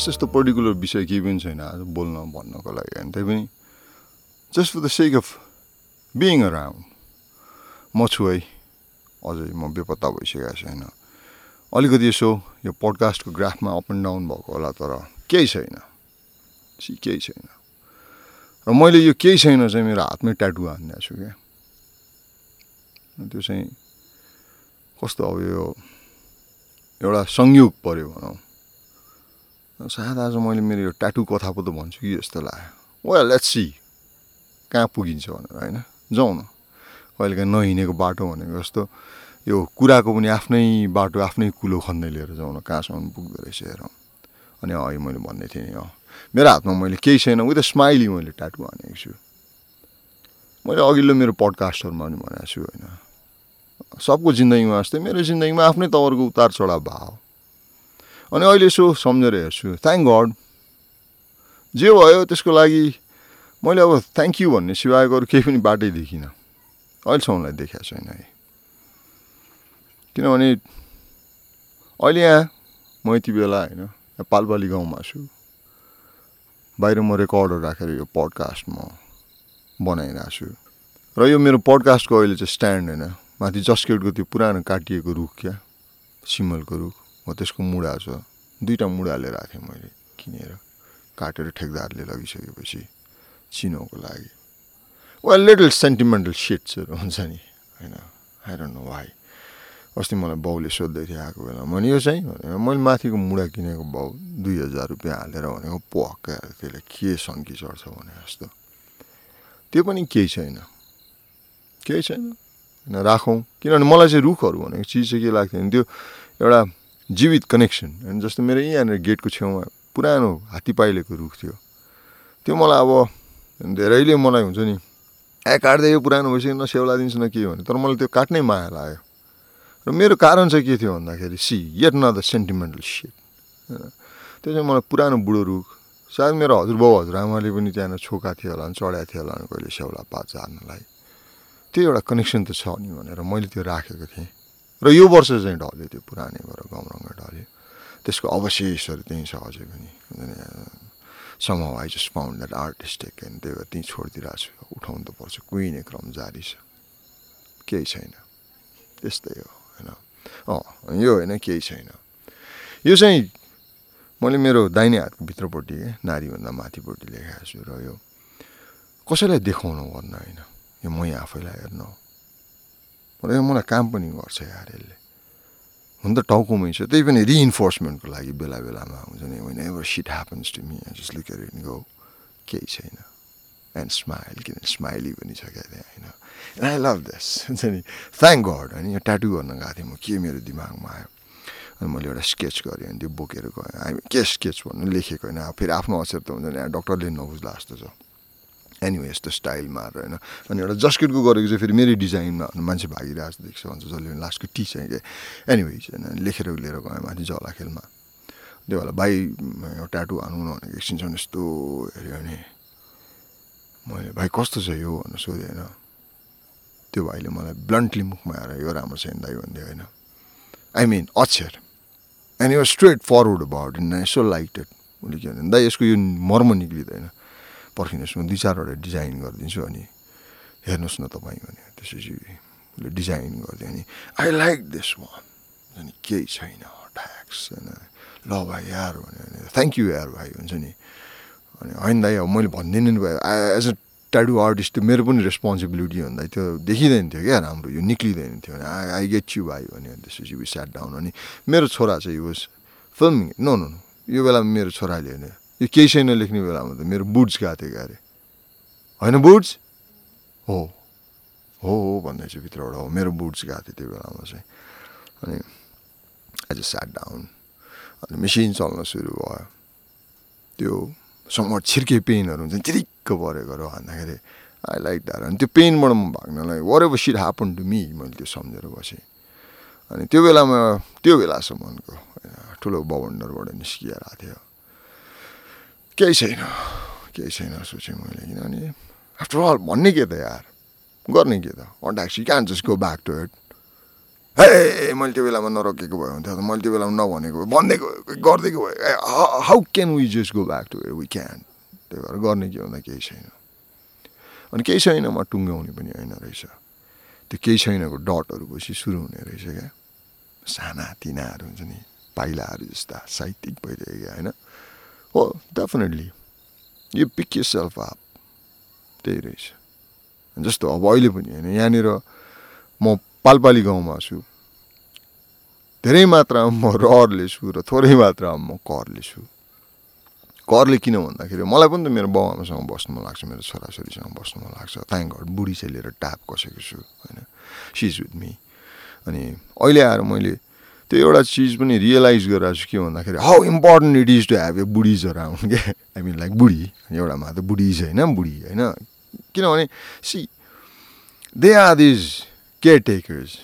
खास त्यस्तो पर्टिकुलर विषय केही पनि छैन आज बोल्न भन्नको लागि। होइन त्यही पनि just for the sake of being around म छु है। अझै म बेपत्ता भइसकेको छैन अलिकति यसो यो पडकास्टको ग्राफमा अप एन्ड डाउन भएको होला तर केही छैन। सी केही छैन। र मैले यो केही छैन चाहिँ मेरो हातमै ट्याटु हानिदिएको छु क्या। त्यो चाहिँ कस्तो अब यो एउटा संयोग पऱ्यो भनौँ। सायद आज मैले मेरो यो ट्याटु कथा पो त भन्छु कि जस्तो लाग्यो। वेल लेट्स सी कहाँ पुगिन्छ भनेर होइन? जाउँ न। कहिलेकाहीँ नहिँडेको बाटो भनेको जस्तो यो कुराको पनि आफ्नै बाटो आफ्नै कुलो खन्दै लिएर जाउँ न कहाँसम्म पुग्दो रहेछ हेरौँ। अनि अघि मैले भन्दै थिएँ नि अँ। मेरो हातमा मैले केही छैन विथ स्माइली मैले ट्याटु हानेको छु। मैले अघिल्लो मेरो पडकास्टहरूमा पनि भनेको छु होइन। सबको जिन्दगीमा जस्तै मेरो जिन्दगीमा आफ्नै तवरको उतार चढाव भाव। अनि अहिले यसो सम्झेर हेर्छु। थ्याङ्क गड जे भयो त्यसको लागि मैले अब थ्याङ्क यू भन्ने सिवायको अरू केही पनि बाटै देखिनँ। अहिलेसम्मलाई देखाएको छैन है। किनभने अहिले यहाँ म यति बेला होइन पालपाली गाउँमा छु। बाहिर म रेकर्डर राखेर यो पडकास्ट म बनाइरहेको छु। र यो मेरो पडकास्टको अहिले चाहिँ स्ट्यान्ड होइन। माथि जस्केटको त्यो पुरानो काटिएको रुख क्या सिमलको रुख। हो त्यसको मुढा छ। दुईवटा मुढा लिएर आएको थिएँ मैले किनेर। काटेर ठेकदारले लगिसकेपछि चिनोको लागि। वेल लिटल सेन्टिमेन्टल सिट्सहरू हुन्छ नि होइन? आइरहनु नो भाइ अस्ति मलाई बाउले सोध्दै थियो आएको बेला मैले यो चाहिँ? भने मैले माथिको मुढा किनेको बाउ दुई हजार रुपियाँ हालेर भनेको पक्का त्यसले के सन्की चढ्छ भने जस्तो। त्यो पनि केही छैन। केही छैन। होइन राखौँ। किनभने मलाई चाहिँ रुखहरू भनेको चिज चाहिँ के लाग्थ्यो भने त्यो एउटा जीवित कनेक्सन। होइन जस्तो मेरो यहाँनिर गेटको छेउमा पुरानो हात्ती पाइलेको रुख थियो। त्यो मलाई अब धेरैले मलाई हुन्छ नि ए काट्दै यो पुरानो भइसक्यो न सेउला दिन्छु न के भने। तर मलाई त्यो काट्नै माया लाग्यो। र मेरो कारण चाहिँ के थियो भन्दाखेरि see it on the sentimental set त्यो चाहिँ मलाई पुरानो बुढो रुख सायद मेरो हजुरबाउ हजुरआमाले पनि त्यहाँनिर छोका थियो होला चढाएको थियो होला कहिले सेउला पात झार्नलाई। त्यो एउटा कनेक्सन त छ नि भनेर मैले त्यो राखेको थिएँ। र यो वर्ष चाहिँ ढल्यो त्यो पुरानै भएर गाउँरङ्ग ढल्यो। त्यसको अवशेषहरू त्यहीँ छ अझै पनि। Some I just found that artistic and त्यही भएर त्यहीँ छोडिदिरहेको छु। उठाउनु त पर्छ कुहिने क्रम जारी छ। केही छैन। त्यस्तै हो होइन। अँ यो होइन केही छैन। यो चाहिँ मैले मेरो दाहिने हातको भित्रपट्टि नारीभन्दा माथिपट्टि लेखाएको छु र यो कसैलाई देखाउनु भन्न होइन। यो मै आफैलाई हेर्नु र मलाई काम पनि गर्छ यार हुन त टाउकोमै छ। त्यही पनि रिइन्फोर्समेन्टको लागि बेला बेलामा हुन्छ नि whenever shit happens to me just look at go केही छैन। एन्ड स्माइल किन स्माइली पनि छ क्या त्यहाँ होइन? आई लभ दिस हुन्छ नि। थ्याङ्क गड होइन यो ट्याटु गर्न गएको थिएँ म के मेरो दिमागमा आयो? अनि मैले एउटा स्केच गरेँ अनि त्यो बोकेर गएँ। हामी के स्केच भन्नु लेखेको होइन। फेरि आफ्नो अक्षर त हुन्छ नि डक्टरले नबुझ्ला जस्तो छ। एनिवे यस्तो स्टाइल मार होइन। अनि एउटा जस्केटको गरेको चाहिँ फेरि मेरै डिजाइनमा मान्छे भागिरहेको देख्छ भन्छ जसले लास्टको टी चाहिँ क्या? एनिवे होइन लेखेर लिएर गएँ माथि जलाखेलमा त्यो भएर भाइ ट्याटु हानु न भनेको एकछिनसम्म यस्तो हेऱ्यो भने मैले भाइ कस्तो छ यो? भनेर सोधेँ होइन। त्यो भाइले मलाई ब्लन्टली मुखमा आएर यो राम्रो छैन दाइ भनिदियो होइन। I mean Akshar. And you straightforward about in यसो लाइटेड उसले के भन्दा दाइ यसको यो मर्म निक्लिँदैन। पर्खिनुहोस् म दुई चारवटा डिजाइन गरिदिन्छु अनि हेर्नुहोस् न तपाईँ भने त्यसपछि उसले डिजाइन गरिदियो अनि आई लाइक दिस वान अनि केही छैन ट्याक्स होइन ल भाइ यार भन्यो भने थ्याङ्क यू यार भाइ हुन्छ नि। अनि होइन दाइ अब मैले भनिदिनु नि भयो। एज अ ट्याडु आर्टिस्ट त्यो मेरो पनि रेस्पोन्सिबिलिटी भन्दा त्यो देखिँदैन थियो क्या राम्रो यो निक्लिँदैन थियो भने आई आई गेट यु भाइ भन्यो अनि त्यसपछि वि स्याट डाउन अनि मेरो छोरा चाहिँ वाज फिल्मिङ नो नो यो बेलामा मेरो छोराले यो केही छैन लेख्ने बेलामा त मेरो बुट्स गएको थियो अरे होइन बुट्स? हो। हो हो भन्दै चाहिँ भित्रबाट हो। मेरो बुट्स गएको थियो त्यो बेलामा चाहिँ। अनि एज अ स्याट डाउन अनि मेसिन चल्न सुरु भयो। त्यो समर छिर्के पेनहरू हुन्छ चिरिक्क परेकोहरू भन्दाखेरि आई लाइक द्याट अनि त्यो पेनबाट म भाग्नलाई whatever shit happen to me मैले त्यो सम्झेर बसेँ। अनि त्यो बेलामा त्यो बेलासम्मको ठुलो बवन्डरबाट निस्किएर आएको थियो। केही छैन। केही छैन सोचेँ मैले किनभने आफ्टर अल भन्ने के त यार? गर्ने के त? अट्याक्सी can just go back to it ए मैले त्यो बेलामा नरोकेको भयो भने त मैले त्यो बेलामा नभनेको भए भनिदिएको गरिदिएको भयो how can we just go back to we can त्यही भएर गर्ने के भन्दा केही छैन। अनि केही छैन म टुङ्ग्याउने पनि होइन रहेछ। त्यो केही छैनको डटहरू पछि सुरु हुने रहेछ क्या। साना तिनाहरू हुन्छ नि पाइलाहरू जस्ता साहित्यिक भइरहेको होइन? हो डेफिनेटली यो पिक यु सेल्फ अप त्यही रहेछ. जस्तो अब अहिले पनि होइन यहाँनिर म पालपाली गाउँमा छु। धेरै मात्रामा म रहरले छु र थोरै मात्रामा म करले छु। करले किन भन्दाखेरि मलाई पनि त मेरो बाउआमासँग बस्नु मन लाग्छ मेरो छोराछोरीसँग बस्नु मन लाग्छ। गड बुढी चाहिँ ट्याप कसेको छु होइन। सिज विथ मी अनि अहिले आएर मैले त्यो एउटा चिज पनि रियलाइज गरिरहेको छु के भन्दाखेरि how important it is to have a buddies around क्या? आई मिन लाइक बुढी एउटामा त बुढिज होइन बुढी होइन। किनभने see they are these caretakers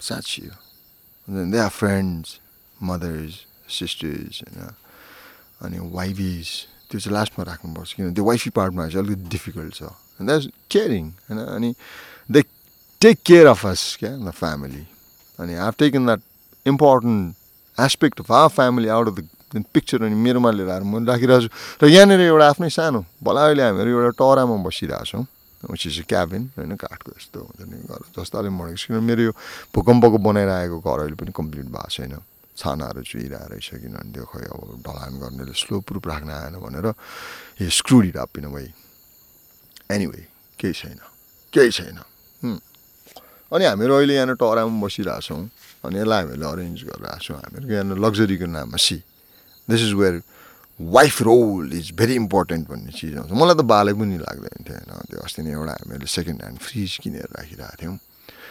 साँच्ची हो they are friends mothers sisters होइन। अनि वाइफिज त्यो चाहिँ लास्टमा राख्नुपर्छ किनभने त्यो वाइफी पार्टमा चाहिँ अलिकति डिफिकल्ट छ। द्याट केयरिङ होइन। अनि they take care of us क्या द फ्यामिली अनि I have taken that important aspect of our family out of the picture अनि मेरोमा लिएर आएर म राखिरहेको छु। र यहाँनिर एउटा आफ्नै सानो भला अहिले हामीहरू एउटा टरामा बसिरहेको छौँ इज क्याबिन होइन काठको जस्तो हुन्छ नि घर जस्तो अलिक मरेको किनभने मेरो यो भूकम्पको बनाइरहेको घर अहिले पनि कम्प्लिट भएको छैन। छानाहरू चुहिरहेको रहेछ किनभने त्यो खै अब ढलान गर्नेले स्लो प्रुफ राख्न आएन भनेर यो स्क्रुडी टापिन भाइ एनिवे केही छैन केही छैन। अनि हामीहरू अहिले यहाँनिर टरामा बसिरहेछौँ अनि यसलाई हामीले अरेन्ज गरिरहेको छौँ हामीहरू यहाँनिर लग्जरीको नाममा see this is where wife role is very important भन्ने चिज आउँछ मलाई त बाले पनि लाग्दैन थियो होइन त्यो अस्ति नै एउटा हामीले सेकेन्ड ह्यान्ड फ्रिज किनेर राखिरहेको थियौँ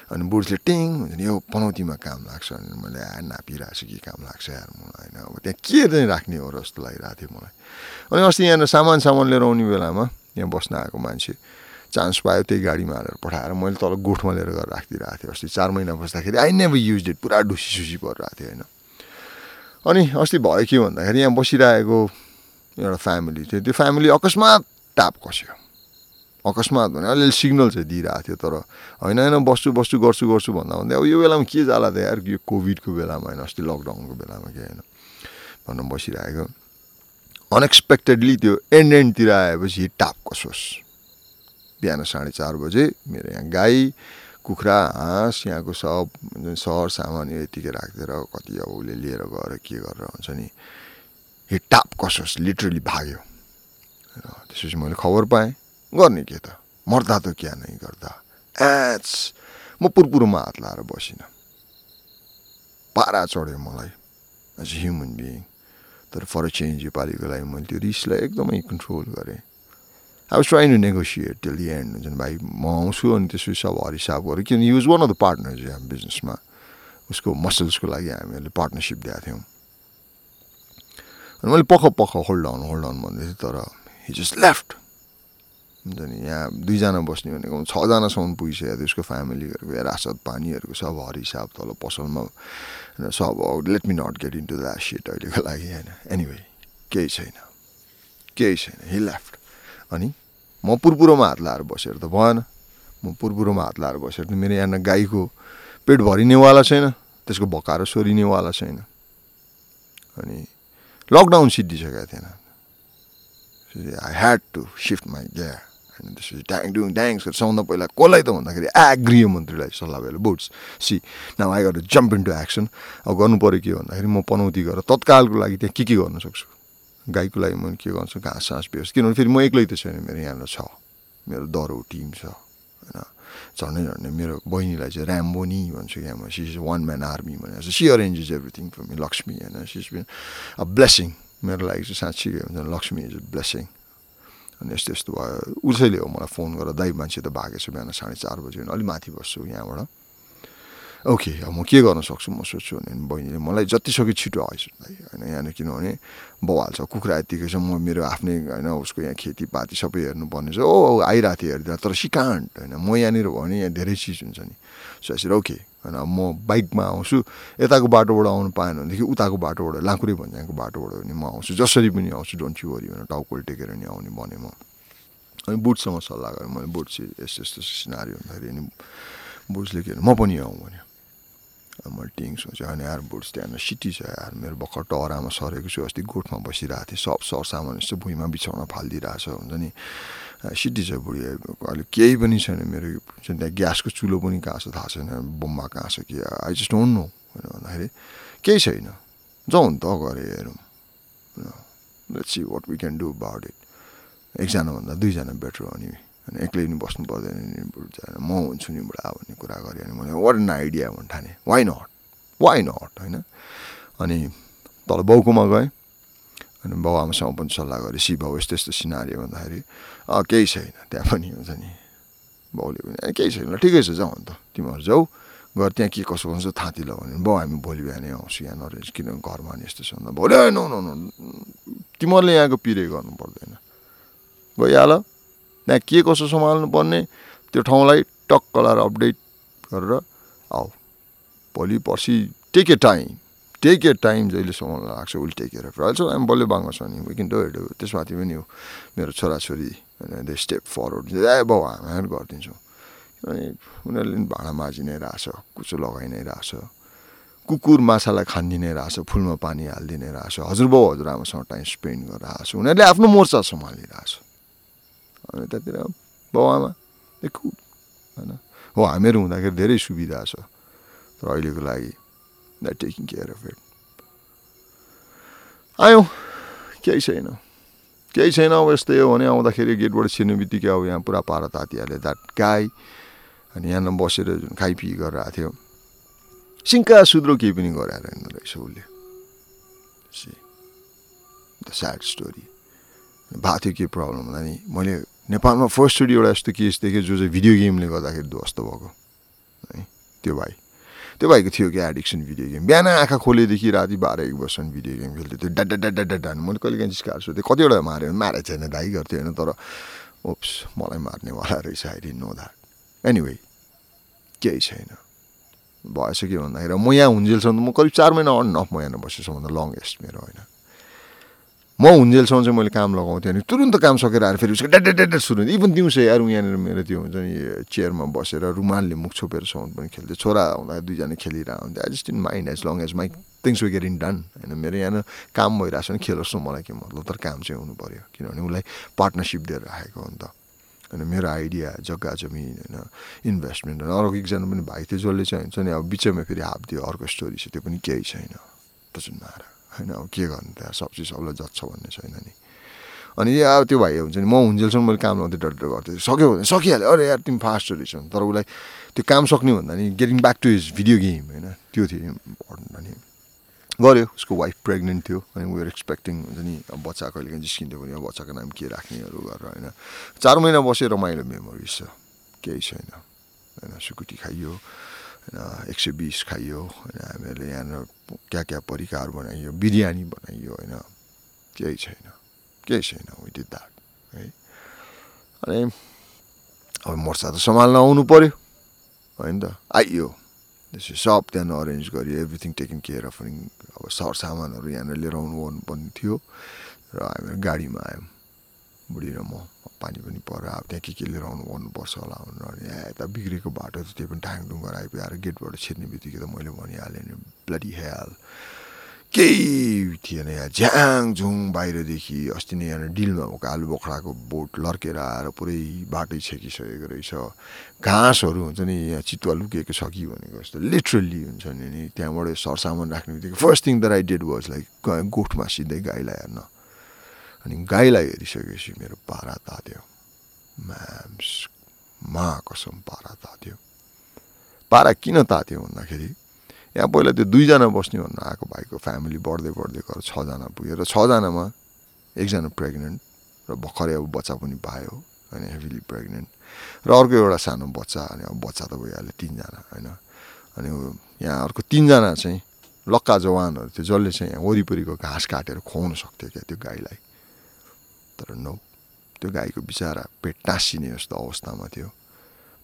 अनि बुढीले टिङ हुन्छ नि यो पनौतीमा काम लाग्छ अनि मैले आ नापिरहेको छु के काम लाग्छ यार मलाई होइन अब त्यहाँ के चाहिँ राख्ने हो र जस्तो लागिरहेको थियो मलाई अनि अस्ति यहाँनिर सामान सामान लिएर आउने बेलामा यहाँ बस्न आएको मान्छे चान्स पायो त्यही गाडीमा हालेर पठाएर मैले तल गोठमा लिएर गएर राखिदिरहेको थिएँ अस्ति। चार महिना बस्दाखेरि आई नेभर युज इट पुरा डुसी सुसी परिरहेको थियो होइन? अनि अस्ति भयो के भन्दाखेरि यहाँ बसिरहेको एउटा फ्यामिली थियो। त्यो फ्यामिली अकस्मात टाप खस्यो अकस्मात भने अलिअलि सिग्नल चाहिँ दिइरहेको थियो तर होइन होइन बस्छु बस्छु गर्छु गर्छु भन्दा भन्दै अब यो बेलामा के जाला त यार? यो कोभिडको बेलामा होइन अस्ति लकडाउनको बेलामा के होइन भनौँ बसिरहेको। अनएक्सपेक्टेडली त्यो एन्ड एन्डतिर आएपछि टाप कसोस् बिहान साढे चार बजे मेरो यहाँ गाई कुखुरा हाँस यहाँको सब सहर सामान यतिकै राखिदिएर कति अब उसले लिएर गएर के गरेर हुन्छ नि टाप कसोस् लिटरली भाग्यो। त्यसपछि मैले खबर पाएँ गर्ने के त? मर्दा त क्या नै गर्दा? एच! म पुरपुरोमा हात लाएर बसिनँ। पारा चढ्यो मलाई। एज अ ह्युमन बिइङ तर फर चेन्ज योपालिको लागि मैले त्यो रिसलाई एकदमै कन्ट्रोल गरेँ। I was trying to negotiate till end हुन्छ नि भाइ म आउँछु अनि त्यसपछि सब हरिसाब गरेँ किनभने use one of the partners यहाँ बिजनेसमा उसको मसल्सको लागि हामीहरूले पार्टनरसिप दिएको थियौँ अनि मैले पख पख होल्ड अन होल्ड अन भन्दै थिएँ तर हि जस्ट लेफ्ट हुन्छ नि यहाँ दुईजना बस्ने भनेको छजनासम्म पुगिसक्यो त्यसको फ्यामिलीहरूको रासत पानीहरूको सब हरिसाब तल पसलमा सब let me not get into that shit अहिलेको लागि होइन एनिवे केही छैन केही छैन हि लेफ्ट अनि म पुरपुरोमा हात लाएर बसेर त भएन। म पुरपुरोमा हात लाएर बसेर त मेरो यहाँ गाईको पेट भरिनेवाला छैन त्यसको भकाएर सोरिनेवाला छैन। अनि लकडाउन सिद्धिसकेको थिएन। I had to shift my ग्या होइन त्यसपछि ट्याङ डुङ ड्याङ्स गरेर सबभन्दा पहिला कसलाई त भन्दाखेरि आ गृहमन्त्रीलाई सल्लाह भयो boats see now I got jump into action अब गर्नु पऱ्यो के भन्दाखेरि म पनौती गरेर तत्कालको लागि त्यहाँ के के गर्न सक्छु? गाईको लागि मैले के गर्छु घाँस सास व्यवस्था किनभने फेरि म एक्लै त छैन मेरो यहाँनिर छ। मेरो दरो टिम छ होइन। झन्डै झन्डै मेरो बहिनीलाई चाहिँ ऱ्याम्बोनी भन्छु यहाँ म। सिज वान म्यान आर्मी भनेर। She arranges everything for me Lakshmi होइन। सिज बिन अ ब्लेसिङ मेरो लागि चाहिँ साँच्ची हुन्छ लक्ष्मी इज अ ब्लेसिङ अनि यस्तो यस्तो भयो। उसैले हो मलाई फोन गरेर दाइ मान्छे त भागेको छु बिहान साढे चार बजी अलिक माथि बस्छु यहाँबाट। ओके अब म के गर्न सक्छु म सोध्छु भने बहिनीले मलाई जतिसक्यो छिटो दाइ होइन यहाँनिर किनभने बवाल छ कुखुरा यतिकै छ म मेरो आफ्नै होइन उसको यहाँ खेतीपाती सबै हेर्नुपर्ने छ ओ आइरहेको थिएँ हेरिदिएर तर सिकान्ट होइन म यहाँनिर भयो भने यहाँ धेरै चिज हुन्छ नि सो यसरी ओके होइन म बाइकमा आउँछु यताको बाटोबाट आउनु पाएन भनेदेखि उताको बाटोबाट लाँकुरे भन्ज्याङको बाटोबाट पनि म आउँछु जसरी पनि आउँछु डोन्ट यु वरी भनेर टाउकोल टेकेर नि आउने भने म अनि बुटसँग सल्लाह गरेँ मैले बुट चाहिँ यस्तो यस्तो सिनारी भन्दाखेरि अनि बुट्सले के म पनि आउँ भन्यो मैले टिङ सोचेँ अनि यार बुट्स त्यहाँ सिटी छ यार मेरो भर्खर टहरामा सरेको छु अस्ति गोठमा बसिरहेको थिएँ सब सरसामान यस्तो भुइँमा बिछाउन फालिदिइरहेछ हुन्छ नि? सिटी छ बुढी अहिले केही पनि छैन मेरो त्यहाँ ग्यासको चुलो पनि कहाँ छ थाहा छैन बम्बा कहाँ छ कि आई जस्ट डोन्ट नो होइन भन्दाखेरि केही छैन जाउँ त गरे हेरौँ। Let's see what we can do about it एकजनाभन्दा दुईजना बेटर अनि अनि एक्लै नि बस्नु पर्दैन नि म हुन्छु नि बुढा भन्ने कुरा गरेँ अनि मैले वाट एन आइडिया भन्नु ठाने। वाइ नट वाइ नट होइन। अनि तल बाउकोमा गएँ। अनि बाउ आमासँग पनि सल्लाह गरेँ सी बाउ यस्तो यस्तो सिनारी भन्दाखेरि केही छैन त्यहाँ पनि हुन्छ नि। बाउले पनि केही छैन ठिकै छ जाउँ अन्त। तिमीहरू जाऊ गएर त्यहाँ के कसो हुन्छ थाँती ल भने बाउ हामी भोलि बिहानै आउँछु यहाँ नरेन्ज किनभने घरमा नि यस्तो छ भोलि नो नो नो तिमीहरूले यहाँको पिरे गर्नु पर्दैन। गइहाल। त्यहाँ के कसो सम्हाल्नु पर्ने? त्यो ठाउँलाई टक्क लाएर अपडेट गरेर आऊ। भोलि पर्सि take a time take a time जहिलेसम्म लाग्छ विल टेक केयर अफ अहिलेसम्म हामी बल्ल बाङ्गो छ नि विकिन डो त्यसमाथि पनि हो मेरो छोराछोरी दे स्टेप फरवर्ड ए बाउ हामी गरिदिन्छौँ। किनभने उनीहरूले पनि भाँडा माझि नै रहेछ कुचो लगाइ नै रहेछ। कुकुर माछालाई खानिदिनै रहेछ फुलमा पानी हालिदिने रहेछ। हजुरबाउ हजुरआमासँग टाइम स्पेन्ड गरेर आएको छ। उनीहरूले आफ्नो मोर्चा सम्हालिरहेछ। अनि त्यहाँतिर बाउआमा देखु होइन हो हामीहरू हुँदाखेरि धेरै सुविधा छ तर अहिलेको लागि that taking care of it आयौँ केही छैन केही छैन अब यस्तै हो भने आउँदाखेरि गेटबाट छिर्ने बित्तिकै अब यहाँ पुरा पारा तातिहाल्यो द्याट गाई अनि यहाँ बसेर जुन खाइपिई गरेर आएको थियो सिङ्का सुध्रो केही पनि गराएर हिँड्नु रहेछ उसले द स्याड स्टोरी भएको थियो के प्रब्लम भन्दा नि मैले नेपालमा फर्स्टचोटि एउटा यस्तो केस देखेँ जो चाहिँ भिडियो गेमले गर्दाखेरि ध्वस्त भएको। है त्यो भाइ। त्यो भाइको थियो क्या एडिक्सन भिडियो गेम बिहान आँखा खोलेदेखि राति बाह्र एक बजीसम्म भिडियो गेम खेल्थ्यो। त्यो डाडा डाडा डाडा मैले कहिले काहीँ जिस्काएर सोधेँ कतिवटा माऱ्यो मारेको छैन दाइ गर्थ्यो होइन तर ओप्स मलाई मार्नेवाला रहेछ आई नो द्याट। एनिवे केही छैन। भएछ के भन्दाखेरि म यहाँ हुन्जेलसम्म म करिब चार महिना अन अफ म यहाँ बसेसम्म त लङ्गेस्ट मेरो होइन। म हुन्जेलसम्म चाहिँ मैले काम लगाउँथेँ अनि तुरन्त काम सकेर आएर फेरि उसको डेड डेड सुरु इभन दिउँसो यार यहाँनिर मेरो त्यो हुन्छ नि चेयरमा बसेर रुमालले मुख छोपेर साउन्ड पनि खेल्थ्यो। छोरा हुँदा दुईजना खेलिरहेको हुन्थ्यो। I just in mind as long as my things way get done होइन मेरो यहाँ काम भइरहेको छ भने खेलोस् न मलाई के मतलब? तर काम चाहिँ हुनु पऱ्यो किनभने उसलाई पार्टनरसिप दिएर राखेको हो नि त। होइन मेरो आइडिया जग्गा जमिन होइन इन्भेस्टमेन्ट होइन अर्को एकजना पनि भाइ थियो जसले चाहिँ हुन्छ नि अब बिचमा फेरि हाफ दियो अर्को स्टोरी छ त्यो पनि केही छैन। डजन्ट मार होइन अब के गर्नु त्यहाँ सब्जी सबलाई जच्छ भन्ने छैन नि। अनि अब त्यो भाइ हुन्छ नि म हुन्जेलसम्म मैले काम लाउँथेँ डर गर्थेँ। सक्यो भने सकिहाल्यो। अरे यार तिमी फास्ट रहेछ तर उसलाई त्यो काम सक्ने भन्दा नि getting back to his video game होइन त्यो थियो इम्पोर्टेन्ट अनि गऱ्यो उसको वाइफ प्रेग्नेन्ट थियो अनि वेयर एक्सपेक्टिङ हुन्छ नि अब बच्चा कहिले काहीँ जिस्किन्थ्यो भने अब बच्चाको नाम के राख्नेहरू गरेर होइन। चार महिना बसेर रमाइलो मेमोरिज छ। केही छैन। होइन सुकुटी खाइयो। होइन एक सय बिस खाइयो होइन हामीहरूले यहाँनिर क्या क्या परिकार बनाइयो बिरयानी बनाइयो होइन केही छैन केही छैन विथ द्याट है। अनि अब मोर्चा त सम्हाल्न आउनु पऱ्यो होइन त आइयो। त्यसो सब त्यहाँ अरेन्ज गरियो एभ्रिथिङ टेकिङ केयर अफ अब सरसामानहरू यहाँनिर लिएर आउनु पर्ने थियो र हामी गाडीमा आयौँ। बुढी र म पानी पनि परेर अब त्यहाँ के के लिएर आउनु गर्नुपर्छ होला भनेर यता बिग्रेको बाटो त त्यो पनि ढाङडुङ गरेर आइपुगेर गेटबाट छिर्ने बित्तिकै त मैले भनिहालेँ नि ब्लडी हेल केही थिएन यहाँ झ्याङ झुङ बाहिरदेखि अस्ति नै यहाँ डिलमा भएको आलु बोखराको बोट लर्केर आएर पुरै बाटै छेकिसकेको रहेछ। घाँसहरू हुन्छ नि यहाँ चितुवा लुकेको छ कि भनेको जस्तो लिटरल्ली हुन्छ नि त्यहाँबाट सरसामान राख्ने बित्तिकै first thing the right dead was like गोठमा सिधै गाईलाई हेर्न अनि गाईलाई हेरिसकेपछि मेरो पारा तात्यो। म्याम्स मा कसम पारा तात्यो। पारा किन तात्यो भन्दाखेरि यहाँ पहिला त्यो दुईजना बस्ने भन्नु आएको भाइको फ्यामिली बढ्दै बढ्दै गएर छजना पुग्यो र छजनामा एकजना प्रेग्नेन्ट र भर्खरै अब बच्चा पनि पायो होइन हेभिली प्रेग्नेन्ट र अर्को एउटा सानो बच्चा अनि अब बच्चा त भइहाल्यो तिनजना होइन। अनि यहाँ अर्को तिनजना चाहिँ लक्का जवानहरू थियो जसले चाहिँ यहाँ वरिपरिको घाँस काटेर खुवाउन सक्थ्यो क्या त्यो गाईलाई। तर नौ त्यो गाईको बिचरा पेट टाँसिने जस्तो अवस्थामा थियो।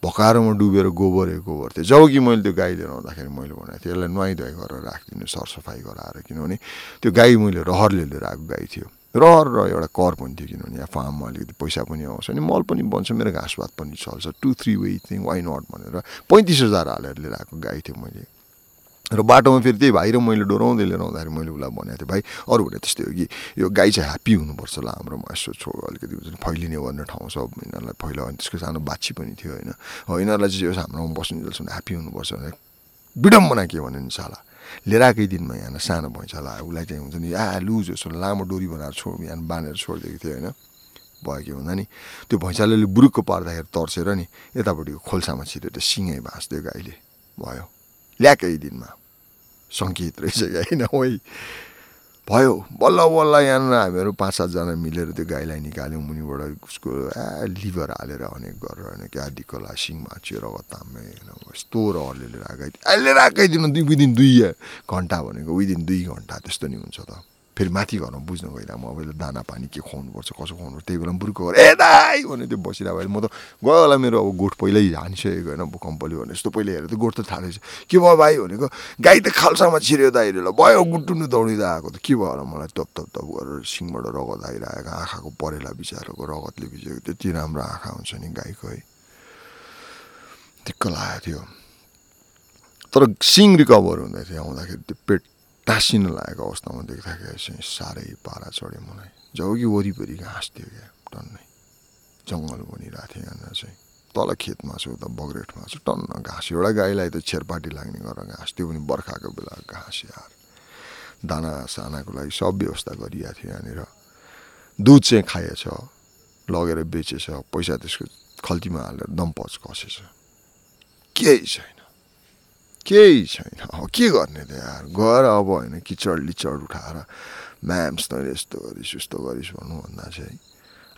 भकारोमा डुबेर गोबरै गोबर थियो। जब कि मैले त्यो गाई लिएर आउँदाखेरि मैले भनेको थिएँ यसलाई नुहाइधुवाई गरेर राखिदिनु सरसफाइ गराएर। किनभने त्यो गाई मैले रहरले लिएर आएको गाई थियो। रहर र एउटा कर पनि थियो किनभने यहाँ फार्ममा अलिकति पैसा पनि आउँछ अनि मल पनि बन्छ मेरो घाँसपात पनि चल्छ। Two three way thing why not भनेर पैँतिस हजार हालेर लिएर आएको गाई थियो मैले। र बाटोमा फेरि त्यही भाइ र मैले डोराउँदै लिएर आउँदाखेरि मैले उसलाई भनेको थिएँ भाइ अरू भने त्यस्तै हो कि यो गाई चाहिँ ह्याप्पी हुनुपर्छ होला हाम्रोमा यसो छोड अलिकति हुन्छ फैलिने भन्ने ठाउँ छ यिनीहरूलाई पहिला अनि त्यसको सानो बाछी पनि थियो होइन। हो यिनीहरूलाई चाहिँ यो हाम्रोमा बस्नु जसमा ह्याप्पी हुनुपर्छ भने विडम्बना के भन्यो नि साला लिएर आएकै दिनमा यहाँ सानो भैँचाला उसलाई चाहिँ हुन्छ नि आ लुज जस्तो लामो डोरी बनाएर छोड यहाँ बाँधेर छोडिदिएको थियो होइन। भयो के भन्दा नि त्यो भैँचाले बुरुकको पार्दाखेरि तर्सेर नि यतापट्टिको खोल्सामा छिरेर सिँगै भाँच्दियो गाईले। भयो। ल्याएकै दिनमा। सङ्केत रहेछ होइन? ओइ भयो। बल्ल बल्ल यहाँनिर हामीहरू पाँच सातजना मिलेर त्यो गाईलाई निकाल्यौँ मुनिबाट। उसको ए लिभर हालेर अनेक गरेर होइन क्या डिकला सिङमा चिएर तामे होइन यस्तो रहरले लिएर आएको अहिले राखिदिनु दुई विदिन दुई घन्टा भनेको। विदिन दुई घन्टा त्यस्तो नि हुन्छ त। फेरि माथि घरमा बुझ्नु गइरहेको म अब दाना पानी के खुवाउनुपर्छ कसो खुवाउनुपर्छ त्यही बेला बुर्को गरेर ए दाई भने त्यो बसिरहेको भएर म त गयो होला मेरो अब गोठ पहिल्यै हानिसकेको होइन भूकम्पले भने यस्तो पहिले हेरेर त गोठ त थालेछ। के भयो भाइ? भनेको गाई त खाल्सामा छिर्यो दाइले भयो गुटुनु दौडिँदा आएको त। के भयो होला मलाई? तप तप तप गरेर सिङबाट रगत आइरहेको आँखाको परेला बिचाराको रगतले भिजेको त्यति राम्रो आँखा हुन्छ नि गाईको है। दिक्क लागेको थियो। तर सिङ रिकभर हुँदै थियो आउँदाखेरि त्यो पेट टाँसिन लागेको अवस्थामा देख्दाखेरि चाहिँ साह्रै पारा चढ्यो मलाई। कि वरिपरि घाँस थियो क्या टन्नै। जङ्गल बनिरहेको थियो यहाँनिर चाहिँ। तल खेतमा छु उता बग्रेटमा छु टन्न घाँस। एउटा गाईलाई त छेरपाटी लाग्ने गरेर घाँस। त्यो पनि बर्खाको बेला घाँस यार। दाना सानाको लागि सब व्यवस्था गरिएको थियो यहाँनिर। दुध चाहिँ खाएछ लगेर बेचेछ पैसा त्यसको खल्तीमा हालेर दम्पच कसेछ। केही छैन। केही छैन। के गर्ने त यार? गएर अब होइन किचड लिचड उठाएर म्याम्स तैँले यस्तो गरिस् उस्तो गरिस् भन्नु भन्दा चाहिँ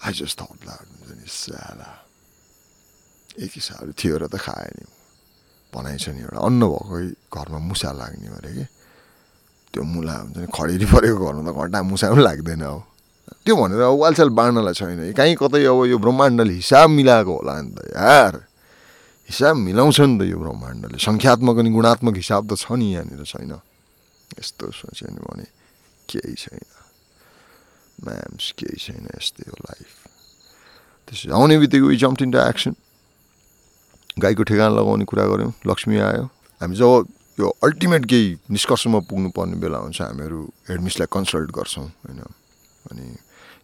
आई जस्ट थट हुन्छ नि स्याला। एक हिसाबले थियो र त खाएँ नि भनाइ छ नि एउटा अन्न भएकै घरमा मुसा लाग्ने अरे कि? त्यो मुला हुन्छ नि खडेरी परेको घरमा त घन्टा मुसा पनि लाग्दैन हो। त्यो भनेर अब वालसाल बाँड्नलाई छैन। कहीँ कतै अब यो ब्रह्माण्डले हिसाब मिलाएको होला नि त यार। हिसाब मिलाउँछ नि त यो ब्रह्माण्डले। सङ्ख्यात्मक अनि गुणात्मक हिसाब त छ नि यहाँनिर छैन। यस्तो सोच्यो नि भने केही छैन। म्याम्स केही छैन यस्तै हो लाइफ त्यसो आउने बित्तिकै वी जम्प इन्टु एक्सन गाईको ठेगाना लगाउने कुरा गऱ्यौँ। लक्ष्मी आयो। हामी जब यो अल्टिमेट केही निष्कर्षमा पुग्नुपर्ने बेला हुन्छ हामीहरू हेडमिसलाई कन्सल्ट गर्छौँ होइन। अनि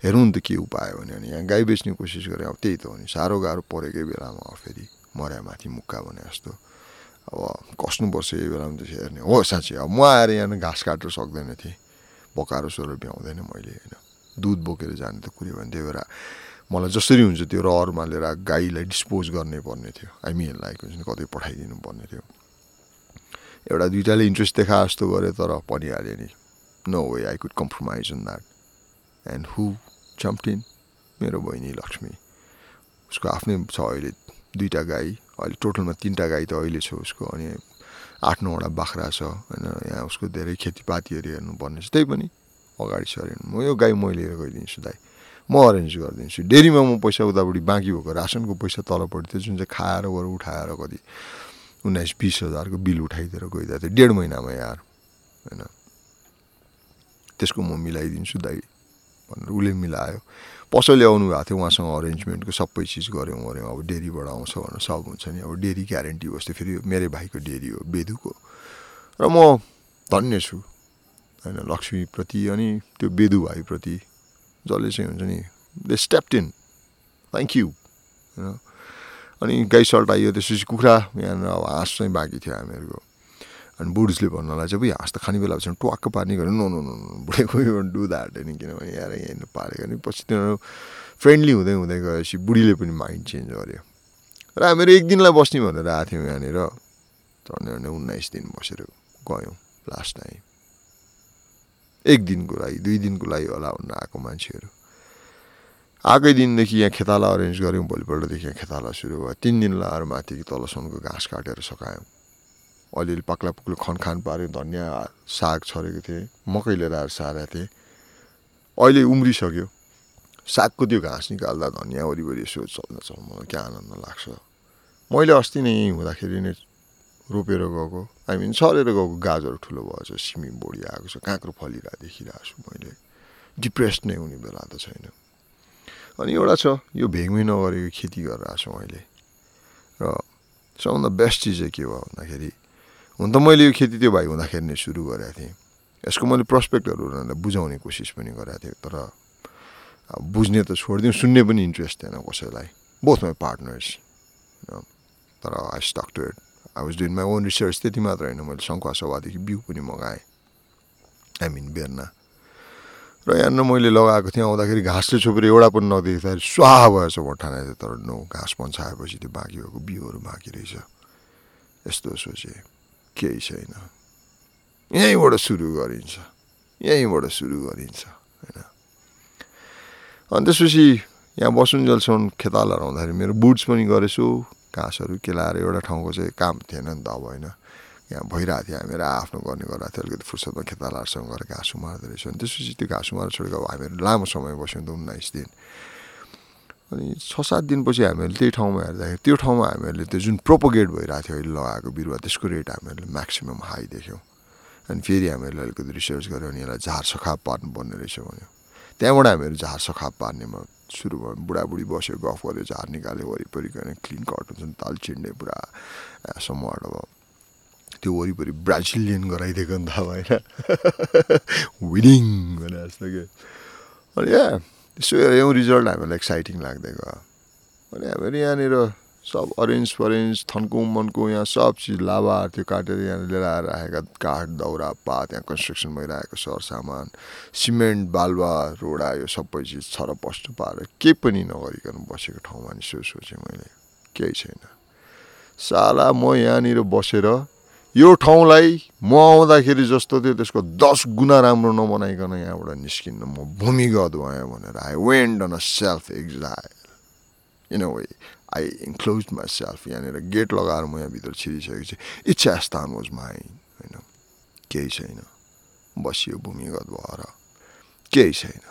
हेरौँ नि त के उपाय भने अनि यहाँ गाई बेच्ने कोसिस गरेँ अब त्यही त हो नि साह्रो गाह्रो परेकै बेलामा फेरि। मर्या माथि मुक्का भने जस्तो अब कस्नुपर्छ यही बेलामा त हेर्ने हो साँच्चै अब म आएर यहाँ घाँस काटेर सक्दैन थिएँ पकाएर सोह्र भ्याउँदैन मैले होइन दुध बोकेर जाने त कुरो भने त्यही भएर मलाई जसरी हुन्छ त्यो रहरमा लिएर गाईलाई डिस्पोज गर्ने पर्ने थियो हामी लाइक हुन्छ कतै पठाइदिनु पर्ने थियो एउटा दुइटाले इन्ट्रेस्ट देखा जस्तो गरेँ तर परिहाल्यो नि no way I could compromise in that and who in मेरो बहिनी लक्ष्मी उसको आफ्नै छ अहिले दुईवटा गाई अहिले टोटलमा तिनवटा गाई त अहिले छ उसको अनि आठ नौवटा बाख्रा छ होइन यहाँ उसको धेरै खेतीपातीहरू हेर्नुपर्ने छ। त्यही पनि अगाडि अरे म यो गाई मैले लिएर गइदिन्छु दाइ। म अरेन्ज गरिदिन्छु। डेरीमा म पैसा उतापट्टि बाँकी भएको रासनको पैसा तलपट्टि थियो जुन चाहिँ खाएर गएर उठाएर कति उन्नाइस बिस हजारको बिल उठाइदिएर गइदिएको थियो। डेढ महिनामा यार होइन। त्यसको म मिलाइदिन्छु दाइ भनेर उसले मिलायो। पसलले आउनु भएको थियो उहाँसँग अरेन्जमेन्टको सबै चिज गऱ्यौँ गऱ्यौँ। अब डेरीबाट आउँछ भनेर सब हुन्छ नि। अब डेरी ग्यारेन्टी बस्थ्यो फेरि मेरै भाइको डेरी हो बेदुको। र म धन्य छु होइन लक्ष्मीप्रति अनि त्यो बेदु भाइप्रति। जसले चाहिँ हुन्छ नि दे स्टेप्ट थ्याङ्क यू होइन अनि गाई सल्ट आइयो त्यसपछि कुखुरा यहाँनिर अब हाँस चाहिँ बाँकी थियो हामीहरूको। अनि बुढिसले भन्नलाई चाहिँ बुढी हाँस त खाने बेला चाहिँ ट्वाक्क पार्ने गऱ्यो नो नो नो बुढे कोही डु द्याट नि किनभने यहाँ यहाँ पारेको नि पछि तिनीहरू फ्रेन्डली हुँदै हुँदै गएपछि बुढीले पनि माइन्ड चेन्ज गर्यो र हामीहरू एक दिनलाई बस्ने भनेर आएको थियौँ यहाँनिर झन्डै झन्डै उन्नाइस दिन बसेर गयौँ लास्ट टाइम एक दिनको लागि दुई दिनको लागि होला भनेर आएको मान्छेहरू आएकै दिनदेखि यहाँ खेताला अरेन्ज गऱ्यौँ भोलिपल्टदेखि यहाँ खेताला सुरु भयो तिन दिन लगाएर माथि तलसम्मको घाँस काटेर सकायौँ अलिअलि पाक्ला पुक्लो खनखान पाऱ्यो धनियाँ साग छरेको थिएँ मकै लिएर आएर सारेको थिएँ। अहिले उम्रिसक्यो। सागको त्यो घाँस निकाल्दा धनियाँ वरिपरि यसो चल्दछ मलाई क्या आनन्द लाग्छ। मैले अस्ति नै हुँदाखेरि नै रोपेर गएको आई मिन सरेर गएको गाजर ठुलो भएछ सिमी बोडी आएको छ काँक्रो फलिरहेको देखिरहेको छु मैले। डिप्रेस नै हुने बेला त छैन। अनि एउटा छ यो भेगमै नगरेको खेती गरिरहेको छु अहिले र सबभन्दा बेस्ट चिज चाहिँ के भयो भन्दाखेरि हुन त मैले यो खेती त्यो भाइ हुँदाखेरि नै सुरु गरेको थिएँ। यसको मैले प्रस्पेक्टहरू उनीहरूलाई बुझाउने कोसिस पनि गरेको थिएँ तर बुझ्ने त छोडिदिउँ सुन्ने पनि इन्ट्रेस्ट थिएन कसैलाई। बोथ माई पार्टनर्स तर I stuck to it I was doing my own research त्यति मात्र होइन मैले सङ्खुवासभादेखि बिउ पनि मगाएँ। आई मिन बेर्ना। र यहाँनिर मैले लगाएको थिएँ आउँदाखेरि घाँसले छोपेर एउटा पनि नदेख्दाखेरि स्वाहा भएछ भट्ठाना थियो तर नो घाँस पन्छाएपछि त्यो बाँकी भएको बिउहरू बाँकी रहेछ। यस्तो सोचेँ। केही छैन यहीँबाट सुरु गरिन्छ यहीँबाट सुरु गरिन्छ होइन अनि त्यसपछि यहाँ बसुन्जेलसम्म खेताल हराउँदाखेरि मेरो बुट्स पनि गरेछु घाँसहरू केलाएर एउटा ठाउँको चाहिँ काम थिएन नि त अब होइन यहाँ भइरहेको थियो हामीहरू आफ्नो गर्ने गरेको थियो अलिकति फुर्सदमा खेतालाहरूसँग गएर घाँस उमार्दो रहेछ अनि त्यसपछि त्यो घाँस उमार छोडेको अब हामीहरू लामो समय बस्यौँ त उन्नाइस दिन अनि छ सात दिनपछि हामीहरूले त्यही ठाउँमा हेर्दाखेरि त्यो ठाउँमा हामीहरूले त्यो जुन प्रोपोगेट भइरहेको थियो अहिले लगाएको बिरुवा त्यसको रेट हामीहरूले म्याक्सिमम् हाई देख्यौँ। अनि फेरि हामीहरूले अलिकति रिसर्च गऱ्यौँ अनि यसलाई झार सखाप पार्नुपर्ने रहेछ भन्यो। त्यहाँबाट हामीहरू झार सखाप पार्नेमा सुरु भयो बुढाबुढी बस्यो गफ गऱ्यो झार निकाल्यो वरिपरि गएर क्लिन कट हुन्छ नि ताल चिन्ने पुरा समूहबाट अब त्यो वरिपरि ब्राजिलियन गराइदिएको नि त होइन विनिङ भने जस्तो कि। अनि यसो हेऱ्यौँ रिजल्ट हामीलाई एक्साइटिङ लाग्दै गयो अनि हामीहरू यहाँनिर सब अरेन्ज फरेन्ज थन्को मनको यहाँ सब चिज लाभाहरू त्यो काटेर यहाँ लिएर आएर राखेका काठ दाउरा पात यहाँ कन्स्ट्रक्सन भइरहेको सरसामान सिमेन्ट बालुवा रोडा यो सबै चिज छरपष्ट पारेर केही पनि नगरिकन बसेको ठाउँमा नि सोचेँ मैले। केही छैन। साला म यहाँनिर बसेर यो ठाउँलाई म आउँदाखेरि जस्तो थियो त्यसको दस गुणा राम्रो नबनाइकन यहाँबाट निस्किन्न। म भूमिगत भएँ भनेर। I went on a self exile in a way I enclose myself यहाँनिर। गेट लगाएर म यहाँभित्र छिरिसकेपछि इच्छा स्थान वाज माइन होइन। केही छैन। बसियो भूमिगत भएर। केही छैन।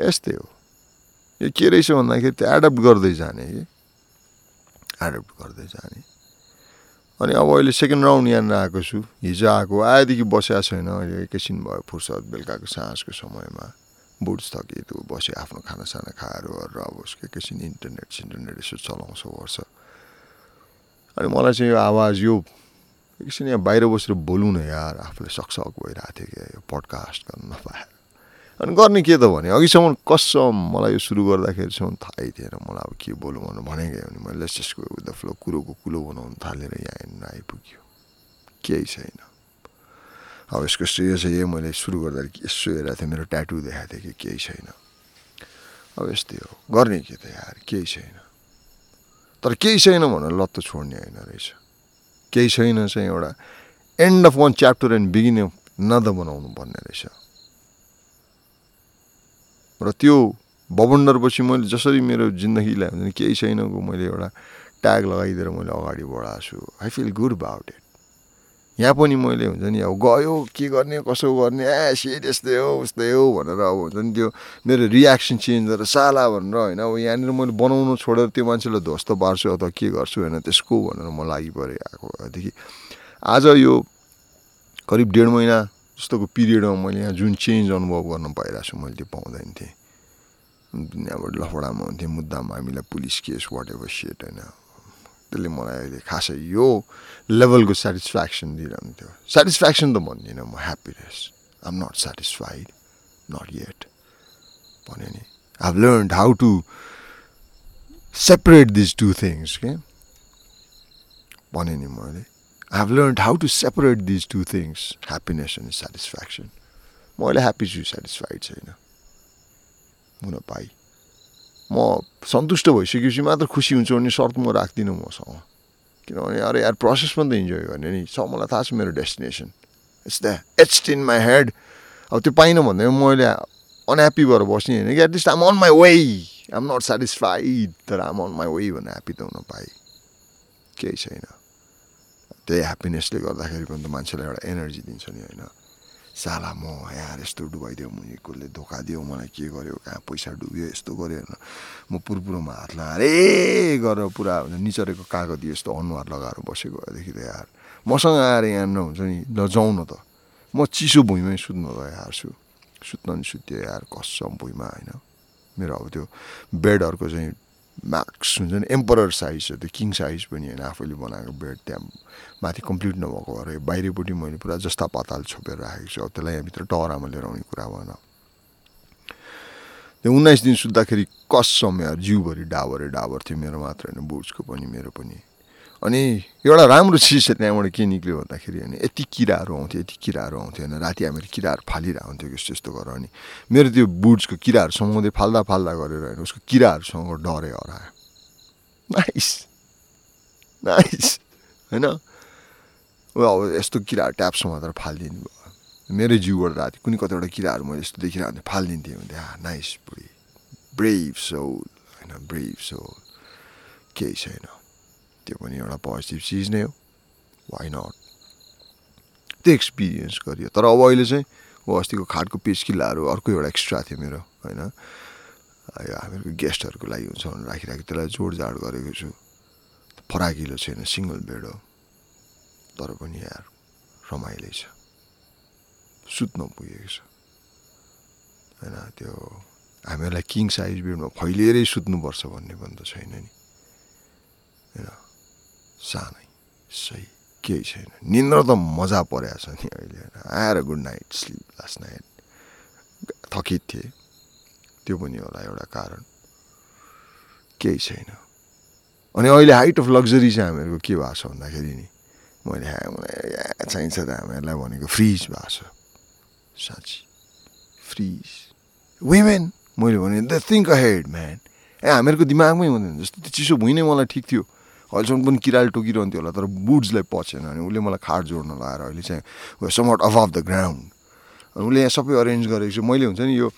यस्तै हो। यो के रहेछ भन्दाखेरि त्यो एडप्ट गर्दै जाने कि? एडप्ट गर्दै जाने। अनि अब अहिले सेकेन्ड राउन्ड यहाँनिर आएको छु। हिजो आएको आएदेखि बसेको छैन। अहिले एकैछिन भयो फुर्सद बेलुकाको साँझको समयमा। बुट्स थकिएको बस्यो आफ्नो खानासाना खाएर गरेर अब उसको एकैछिन इन्टरनेट सिन्टरनेट यसो चलाउँछ गर्छ अनि मलाई चाहिँ यो आवाज यो एकछिन यहाँ बाहिर बसेर बोलौँ न यार आफूले सकसक भइरहेको थियो क्या यो पडकास्ट गर्नु नपाएर अनि गर्ने के त भने अघिसम्म कसम मलाई यो सुरु गर्दाखेरिसम्म थाहै थिएन। मलाई अब के बोलौँ भनेर भनेकै भने मैले। विथ द फ्लो कुरोको कुलो बनाउनु थालेर यहाँ आइपुग्यो। केही छैन। अब यसको चाहिँ यही मैले सुरु गर्दा यसो हेरेको थिएँ। मेरो ट्याटु देखाएको थिएँ कि केही छैन। अब यस्तै हो। गर्ने के त यार? केही छैन। तर केही छैन भनेर लत्त छोड्ने होइन रहेछ। केही छैन चाहिँ एउटा end of one chapter and begin of नद बनाउनु पर्ने रहेछ। र त्यो बबन्डरपछि मैले जसरी मेरो जिन्दगीलाई हुन्छ नि केही छैनको मैले एउटा ट्याग लगाइदिएर मैले अगाडि बढाएको छु। I feel good about it यहाँ पनि मैले हुन्छ नि अब गयो के गर्ने कसो गर्ने ए सेट यस्तै हो उस्तै हो भनेर अब हुन्छ नि त्यो मेरो रियाक्सन चेन्ज गरेर साला भनेर होइन अब यहाँनिर मैले बनाउनु छोडेर त्यो मान्छेलाई ध्वस्त पार्छु अथवा के गर्छु होइन त्यसको भनेर म लागि परेँ आएको भएदेखि आज यो करिब डेढ महिना जस्तोको पिरियडमा मैले यहाँ जुन चेन्ज अनुभव गर्न पाइरहेको छु मैले त्यो पाउँदैन थिएँ। दुनियाँबाट लफडामा हुन्थेँ मुद्दामा हामीलाई police case whatever set होइन। त्यसले मलाई अहिले खासै यो लेभलको सेटिस्फ्याक्सन दिइरहन्थ्यो सेटिस्फ्याक्सन त भन्दिनँ म happiness I am not satisfied not yet भने नि। I have learn how to separate this two things के भने नि मैले। I have learn how to separate this two things happiness and satisfaction म अहिले ह्याप्पी छु सेटिस्फाइड छैन हुन पाइ म सन्तुष्ट भइसकेपछि मात्र खुसी हुन्छु भने सर्त म राख्दिनँ मसँग किनभने अरे यार प्रोसेस पनि त इन्जोय गर्ने नि छ मलाई थाहा छ मेरो डेस्टिनेसन इट्स द एट्स इन माई हेड अब त्यो पाइनँ भन्दैमा मैले अनह्याप्पी भएर बस्ने होइन कि at least I'm on my way I'm not satisfied तर आम अन माई वे भनेर ह्याप्पी त हुन पाएँ केही छैन त्यही ह्याप्पिनेसले गर्दाखेरि पनि त मान्छेलाई एउटा एनर्जी दिन्छ नि होइन। साला म यहाँ यस्तो डुबाइदियो मुनि कसले धोका दियो मलाई के गर्यो कहाँ पैसा डुब्यो यस्तो गऱ्यो होइन। म पुरपुरोमा हात लगाएर गरेर पुरा हुन्छ निचरेको कागती यस्तो अनुहार लगाएर बसेको भएदेखि त यार। मसँग आएर यहाँ नहुन्छ नि ल न त। म चिसो भुइँमै सुत्न त यार छु। सुत्न नि सुत्यो यार कसम भुइँमा होइन। मेरो अब त्यो बेडहरूको चाहिँ म्याक्स हुन्छ नि एम्परर साइज हो त्यो किङ साइज पनि होइन आफैले बनाएको बेड त्यहाँ माथि कम्प्लिट नभएको भएर बाहिरपट्टि मैले पुरा जस्ता पाताल छोपेर राखेको छु। अब त्यसलाई यहाँभित्र टहरामा लिएर आउने कुरा भएन। त्यो उन्नाइस दिन सुत्दाखेरि कसम यार जिउभरि डाबरे डाबर थियो मेरो मात्र होइन बुट्सको पनि मेरो पनि। अनि एउटा राम्रो चिज त्यहाँबाट के निक्ल्यो भन्दाखेरि होइन यति किराहरू आउँथ्यो यति किराहरू आउँथ्यो होइन राति हामीहरू किराहरू फालिरहेको हुन्थ्यो यस्तो यस्तो गरेर अनि मेरो त्यो बुट्सको किराहरू समाउँदै फाल्दा फाल्दा गरेर होइन उसको किराहरूसँग डरे हरायो। नाइस नाइस होइन? अब यस्तो किराहरू ट्याप्समा मात्र फालिदिनु भयो। मेरो जिउबाट राति कुनै कतिवटा किराहरू मैले यस्तो देखिरहेको हुन्थेँ फालिदिन्थेँ भने नाइस बुढी। ब्रेभ सोल होइन ब्रेभ सोल केही छैन। त्यो पनि एउटा पोजिटिभ चिज नै हो। वाइ नट त्यो एक्सपिरियन्स गरियो। तर अब अहिले चाहिँ ऊ अस्तिको खाटको पेचकिल्लाहरू अर्को एउटा एक्स्ट्रा थियो मेरो होइन। यो हामीहरूको गेस्टहरूको लागि हुन्छ भनेर राखिराखेको त्यसलाई जोडजाड गरेको छु। फराकिलो छैन सिङ्गल बेड हो। तर पनि यार रमाइलो छ। सुत्न पुगेको छ। होइन त्यो हामीहरूलाई किङ साइज बेडमा फैलिएरै सुत्नुपर्छ भन्ने पनि त छैन नि। होइन सानै सही केही छैन। निन्द्र त मजा परेको छ नि अहिले आएर good night sleep last night. थकित थिएँ। त्यो पनि होला एउटा कारण। केही छैन। अनि अहिले हाइट अफ लग्जरी चाहिँ हामीहरूको के भएको छ भन्दाखेरि नि मैले चाहिन्छ त हामीहरूलाई भनेको फ्रिज भएको छ साँच्ची फ्रिज वेमेन मैले भने द थिङ्क अहेड म्यान ए हामीहरूको दिमागमै हुँदैन जस्तो त्यो चिसो भुइँ नै मलाई ठिक थियो अहिलेसम्म पनि किराले टोकिरहन्थ्यो होला तर बुड्सलाई पचेन अनि उसले मलाई खाट जोड्न लगाएर अहिले चाहिँ समट अभाव द ग्राउन्ड अनि उसले यहाँ सबै अरेन्ज गरेको छु मैले हुन्छ नि यो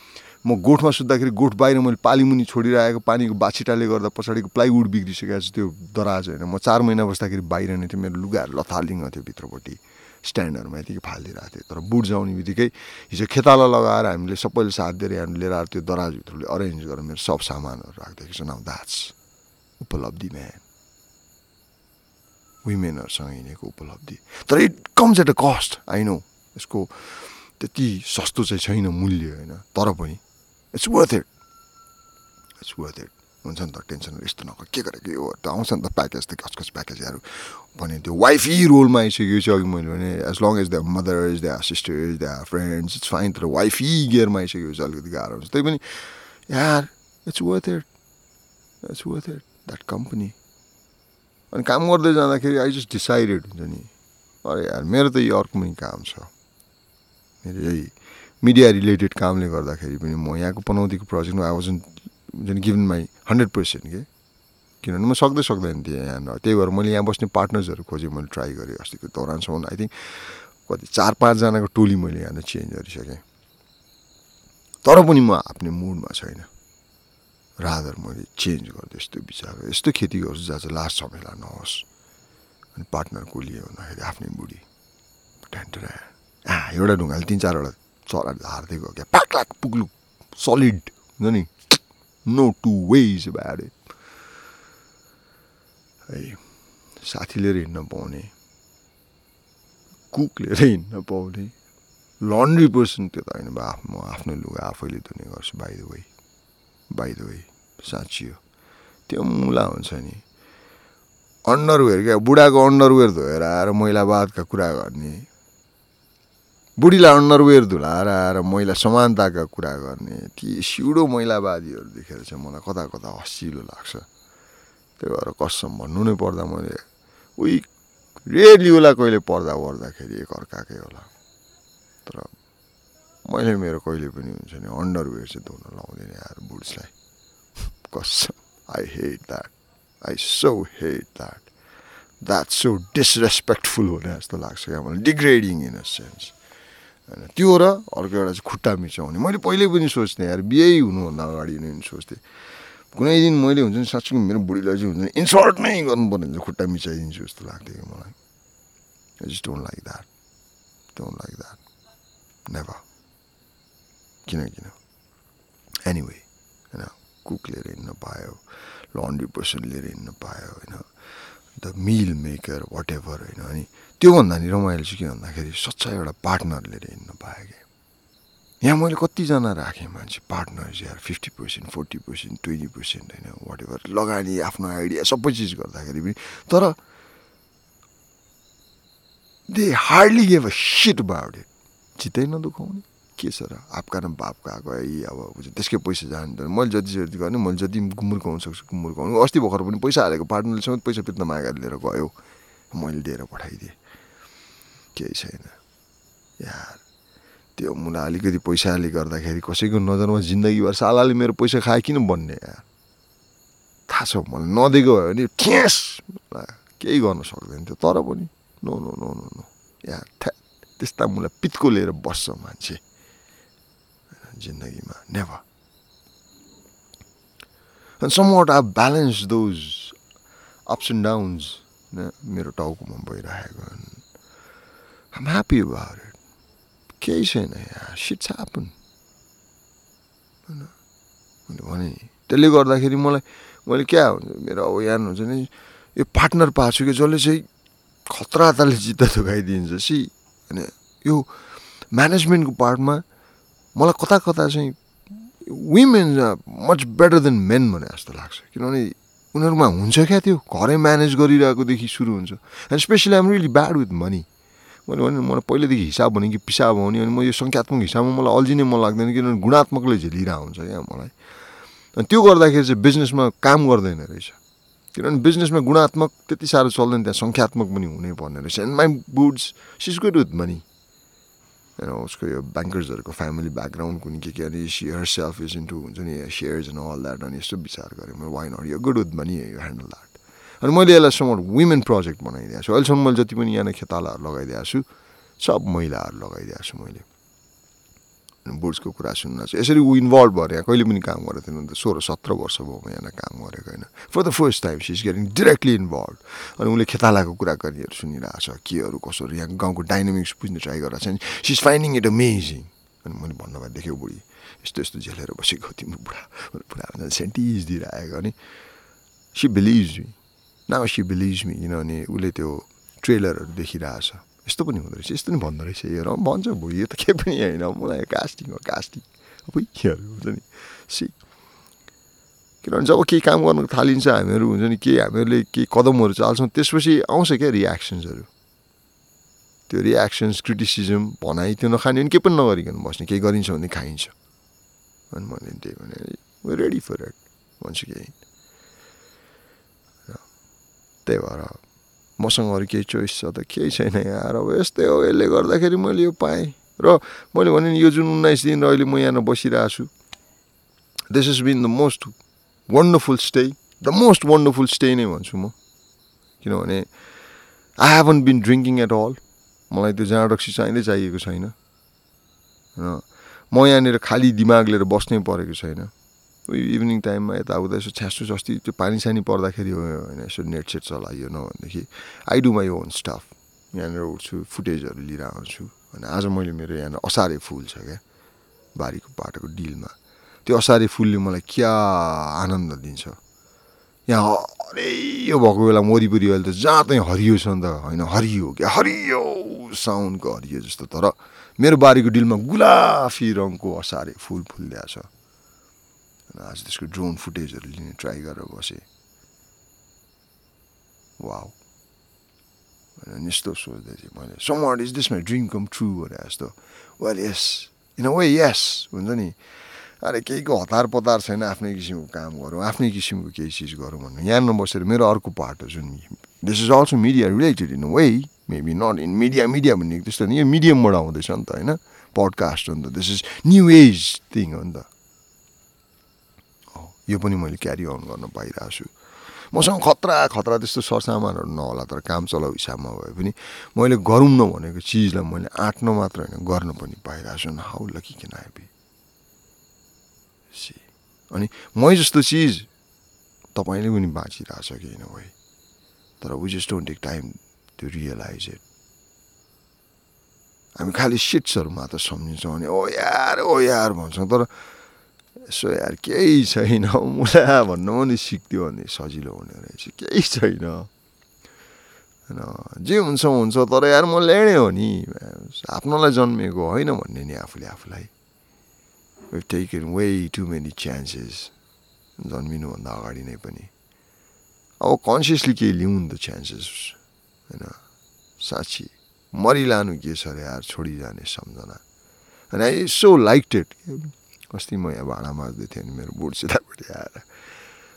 म गोठमा सुत्दाखेरि गोठ बाहिर मैले पालीमुनि छोडिरहेको पानीको बाछिटाले गर्दा पछाडिको प्लाइवुड बिग्रिसकेको छ त्यो दराज होइन। म चार महिना बस्दाखेरि बाहिर नै थियो मेरो लुगाहरू लथालिङ थियो भित्रपट्टि स्ट्यान्डहरूमा यतिकै फालिदिरहेको थियो तर बुट जाउने बित्तिकै हिजो खेताला लगाएर हामीले सबैले साथ दिएर हामीले लिएर आएर त्यो दराजभित्रले अरेन्ज गरेर मेरो सब सामानहरू राखिदिएको छ नाउ द्याट्स उपलब्धि म्यान वुमेनहरूसँग हिँडेको उपलब्धि। तर it comes at a cost I know यसको त्यति सस्तो चाहिँ छैन मूल्य होइन तर पनि it's worth it it's worth it हुन्छ नि त टेन्सन यस्तो नगर। के गरेको यो? त आउँछ नि त प्याकेज त कस कस प्याकेजहरू भने त्यो वाइफी रोलमा आइसकेको छु अघि मैले भने as long as the mother is the sister is the friends it's fine तर वाइफी गियरमा आइसकेको छ अलिकति गाह्रो हुन्छ त्यही पनि यार it's worth it it's worth it that company अनि काम गर्दै जाँदाखेरि आई जस्ट डिसाइडेड हुन्छ नि अरे यार मेरो त यो अर्को पनि काम छ। मेरो यही मिडिया रिलेटेड कामले गर्दाखेरि पनि म यहाँको पनौतीको प्रोजेक्टमा आई वाजन जुन गिभन माई हन्ड्रेड पर्सेन्ट के? किनभने म सक्दै सक्दैन थिएँ यहाँ त्यही भएर मैले यहाँ बस्ने पार्टनर्सहरू खोजेँ मैले ट्राई गरेँ अस्तिको दौरानसम्म। आई थिङ्क कति चार पाँचजनाको टोली मैले यहाँ चेन्ज गरिसकेँ। तर पनि म आफ्नै मुडमा छैन। रादर मैले चेन्ज गर्दै यस्तो विचार यस्तो खेती गर्छु जहाँ चाहिँ लास्ट झमेला नहोस्। अनि पार्टनर को भन्दाखेरि आफ्नै बुढी। एउटा ढुङ्गाले तिन चारवटा चरा हार्दै गयो क्या। पाक लाक पुग्लु। सलिड हुन्छ नि नो टु वेज ब्याड है। साथी लिएर हिँड्न पाउने। कुक लिएर हिँड्न पाउने। लन्ड्री पर्सन त्यो त होइन बा। म आफ्नो लुगा आफैले धुने गर्छु by the way by the way साँच्ची हो। त्यो मुला हुन्छ नि। अन्डरवेयर क्या। बुढाको अन्डरवेयर धोएर आएर मैलावादका कुरा गर्ने। बुढीलाई अन्डरवेयर धुलाएर आएर मैला समानताका कुरा गर्ने ती सिउडो मैलावादीहरू देखेर चाहिँ मलाई कता कता हसिलो लाग्छ। त्यही भएर कसम भन्नु नै पर्दा मैले उही रेडली होला कहिले पर्दा पर्दाखेरि एकअर्काकै होला। तर मैले मेरो कहिले पनि हुन्छ नि अन्डरवेयर चाहिँ धुन लाउँदैन यार बुड्सलाई कसम I hate that I so hate that that so disrespectful हुने जस्तो लाग्छ क्या मलाई। डिग्रेडिङ इन अ सेन्स होइन। त्यो र अर्को एउटा चाहिँ खुट्टा मिचाउने मैले पहिल्यै पनि सोच्थेँ यार बिहे हुनुभन्दा अगाडि नै सोच्थेँ। कुनै दिन मैले हुन्छ नि साँच्चै मेरो बुढीलाई चाहिँ हुन्छ नि इन्सल्ट नै गर्नु पर्ने हुन्छ खुट्टा मिचाइदिन्छु जस्तो लाग्थ्यो कि मलाई। I don't like that don't like that never किन किन? एनिवे होइन कुक लिएर हिँड्न पायो लन्ड्री पर्सन लिएर हिँड्न पायो होइन। The meal maker whatever होइन। अनि त्योभन्दा नि रमाइलो चाहिँ के भन्दाखेरि सच्चा एउटा पार्टनर लिएर हिँड्न पायो कि यहाँ मैले कतिजना राखेँ मान्छे पार्टनर्स यार fifty percent forty percent twenty percent होइन वाट एभर लगानी आफ्नो आइडिया सबै चिज गर्दाखेरि पनि तर they hardly gave a shit about it चित्तै नदुखाउने के छ र आपका न बापका आएको है अब त्यसकै पैसा जानु मैले जति जति गर्ने मैले जति गुमुर्काउनु सक्छु गुमुर्काउनु अस्ति भर्खर पनि पैसा हालेको पार्टनरले समेत पैसा पित्न मागेर लिएर गयो मैले दिएर पठाइदिएँ। केही छैन। यार त्यो मुला अलिकति पैसाले गर्दाखेरि कसैको नजरमा जिन्दगीभर सालाले मेरो पैसा खाए किन बन्ने यार? थाहा छ मलाई नदिएको भयो भने ठेस! केही गर्न सक्दैन थियो। तर पनि no no no no no. यार थ्या त्यस्ता मुला पित्को लिएर बस्छ मान्छे। जिन्दगीमा never And somewhat I've balanced those ups and downs मेरो टाउकोमा भइरहेको I'm happy about it. केही छैन यहाँ। सिट्स ह्यापन होइन? मैले भने त्यसले गर्दाखेरि मलाई मैले क्या हुन्छ मेरो अब यहाँ हुन्छ नि यो पार्टनर पाएको छु कि जसले चाहिँ खतरा तालले जित्त धुकाइदिन्छ सी होइन? यो म्यानेजमेन्टको पार्टमा मलाई कता कता चाहिँ women much better than men भने जस्तो लाग्छ। किनभने उनीहरूमा हुन्छ क्या त्यो? घरै म्यानेज गरिरहेकोदेखि सुरु हुन्छ। And specially I'm really bad with money मैले भने मलाई पहिल्यैदेखि हिसाब भने कि पिसाब हो नि अनि म यो सङ्ख्यात्मक हिसाबमा मलाई अल्झिनै मन लाग्दैन किनभने गुणात्मकले झेलिरहेको हुन्छ क्या मलाई। अनि त्यो गर्दाखेरि चाहिँ बिजनेसमा काम गर्दैन रहेछ। किनभने बिजनेसमा गुणात्मक त्यति साह्रो चल्दैन त्यहाँ सङ्ख्यात्मक पनि हुनै पर्ने रहेछ। And my buds sees good with money होइन उसको यो ब्याङ्कर्सहरूको फ्यामिली ब्याकग्राउन्ड कुनै के के अनि सियर सेल्फ इज इन्टु हुन्छ नि सेयर्स एन्ड अल द्याट अनि यस्तो विचार गरेँ मैले वाइ नट यो गुड विथ मनी यो ह्यान्डल द्याट अनि मैले यसलाई समर वुमेन प्रोजेक्ट बनाइदिएको छु। अहिलेसम्म मैले जति पनि यहाँ खेतालाहरू लगाइदिएको छु सब महिलाहरू लगाइदिएको छु मैले। बोर्ड्सको कुरा सुन्न चाहिँ यसरी ऊ इन्भल्भ भएर कहिले पनि काम गरेको थिएन। त सोह्र सत्र वर्ष भयो म यहाँ काम गरेको होइन। For the first time she is getting directly involved अनि उसले खेतालाको कुराकानीहरू सुनिरहेको छ केहरू कसोहरू यहाँ गाउँको डाइनामिक्स बुझ्ने ट्राई गरिरहेको छ she is finding it amazing अनि मैले भन्नुभयो देख्यो बुढी यस्तो यस्तो झेलेर बसेको तिम्रो बुढा बुढा भन्छ सेन्टिज दिइरहेको अनि सी बिलिभ्स मी न सी बिलिभ्स मी किनभने उसले त्यो ट्रेलरहरू देखिरहेछ। यस्तो पनि हुँदो रहेछ यस्तो पनि भन्दो रहेछ हेर भन्छ भो यो त केही पनि होइन मलाई कास्टिङ हो कास्टिङ अब हुन्छ नि सी किनभने जब केही काम गर्नु थालिन्छ हामीहरू हुन्छ नि केही हामीहरूले केही कदमहरू चाल्छौँ त्यसपछि आउँछ क्या रियाक्सन्सहरू त्यो रियाक्सन्स क्रिटिसिजम भनाइ त्यो नखाने भने केही पनि नगरिकन बस्ने केही गरिन्छ भने खाइन्छ अनि मैले त्यही भने रेडी फर इट भन्छु केही त्यही भएर मसँग अरू केही चोइस छ त केही छैन यहाँ। अब यस्तै हो यसले गर्दाखेरि मैले यो पाएँ। र मैले भने नि यो जुन उन्नाइस दिन अहिले म यहाँ बसिरहेको छु this is been the most wonderful stay the most wonderful stay नै भन्छु म। किनभने I haven't been drinking at all मलाई त्यो जाँड रक्सी चाहिँदै चाहिएको छैन। र म यहाँनिर खाली दिमाग लिएर बस्नै परेको छैन। इभिनिङ टाइममा यताउता यसो छ्यासुस अस्ति त्यो पानी सानी पर्दाखेरि होइन यसो नेट सेट चलाइयो न भनेदेखि I do my own stuff यहाँनिर उठ्छु फुटेजहरू लिएर आउँछु अनि आज मैले मेरो यहाँनिर असारे फुल छ क्या बारीको बाटोको डिलमा त्यो असारे फुलले मलाई क्या आनन्द दिन्छ यहाँ हरियो भएको बेला वरिपरि अहिले त जहाँ चाहिँ हरियो छ नि त होइन हरियो क्या हरियो साउन्डको हरियो जस्तो तर मेरो बारीको डिलमा गुलाफी रङको असारे फुल फुलिदिएको छ आज त्यसको ड्रोन फुटेजहरू लिने ट्राई गरेर बसेँ। वाउ अनि यस्तो सोच्दै थिएँ मैले। Somewhat is this my dream come true भने जस्तो well yes in way yes हुन्छ नि। अरे केहीको हतार पतार छैन आफ्नै किसिमको काम गरौँ आफ्नै किसिमको केही चिज गरौँ भन्नु। यहाँ नबसेर मेरो अर्को पार्ट हो जुन this is also media related in way maybe not in media media भन्ने त्यस्तो नि यो मिडियमबाट आउँदैछ नि त होइन? पडकास्ट हो नि त। This is new age thing हो नि त। यो पनि मैले क्यारी अन गर्न पाइरहेको छु। मसँग खतरा खतरा त्यस्तो सरसामानहरू नहोला तर काम चलाउ हिसाबमा भए पनि मैले गरौँ न भनेको चिजलाई मैले आँट्न मात्र होइन गर्न पनि पाइरहेको छु। हाउ लकी किन आइबी सी अनि मै जस्तो चिज तपाईँले पनि बाँचिरहेछ कि होइन भाइ? तर we just don't take time to realise it हामी खालि सिट्सहरू मात्र सम्झिन्छौँ अनि ओ यार ओ यार भन्छौँ। तर यसो यार केही छैन। मुला भन्नु पनि सिक्थ्यो भने सजिलो हुने रहेछ। केही छैन। होइन जे हुन्छ हुन्छ तर यार म ल्याडे हो नि। आफ्नोलाई जन्मेको होइन भन्ने नि आफूले आफूलाई। Taken way too many chances जन्मिनुभन्दा अगाडि नै पनि। अब कन्सियसली केही लिउँ नि त चान्सेस होइन साँच्ची। मरिलानु के छ अरे यार? छोडिजाने सम्झना। अनि आई सो लाइक इट अस्ति म यहाँ भाँडा माझ्दै थिएँ अनि मेरो बुढसितपट्टि आएर।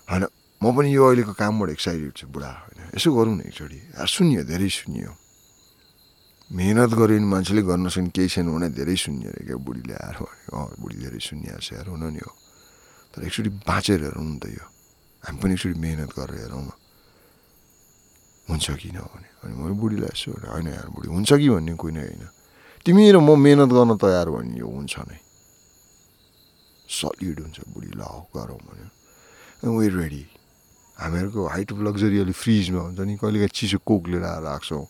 होइन म पनि यो अहिलेको कामबाट एक्साइटेड छु बुढा होइन। यसो गरौँ न एकचोटि। सुनियो धेरै सुनियो। मिहिनेत गऱ्यो भने मान्छेले गर्न सक्ने केही छैन भने धेरै सुन्यो अरे क्या बुढीले आएर अँ बुढी धेरै सुनिहाल्छ यार हुन नि हो। तर एकचोटि बाँचेर हेरौँ नि त यो। हामी पनि एकचोटि मिहिनेत गरेर हेरौँ न। हुन्छ कि नभने अनि मैले बुढीलाई यसो होइन यार बुढी हुन्छ कि भन्ने कुनै होइन। तिमी र म मिहिनेत गर्न तयार भने यो हुन्छ नै। सलिड हुन्छ बुढी ल गरौँ भन्यो। वे रेडी हामीहरूको हाइट अफ लग्जरी अलिक फ्रिजमा हुन्छ नि कहिलेकाहीँ चिसो कोक लिएर आएर राख्छौँ।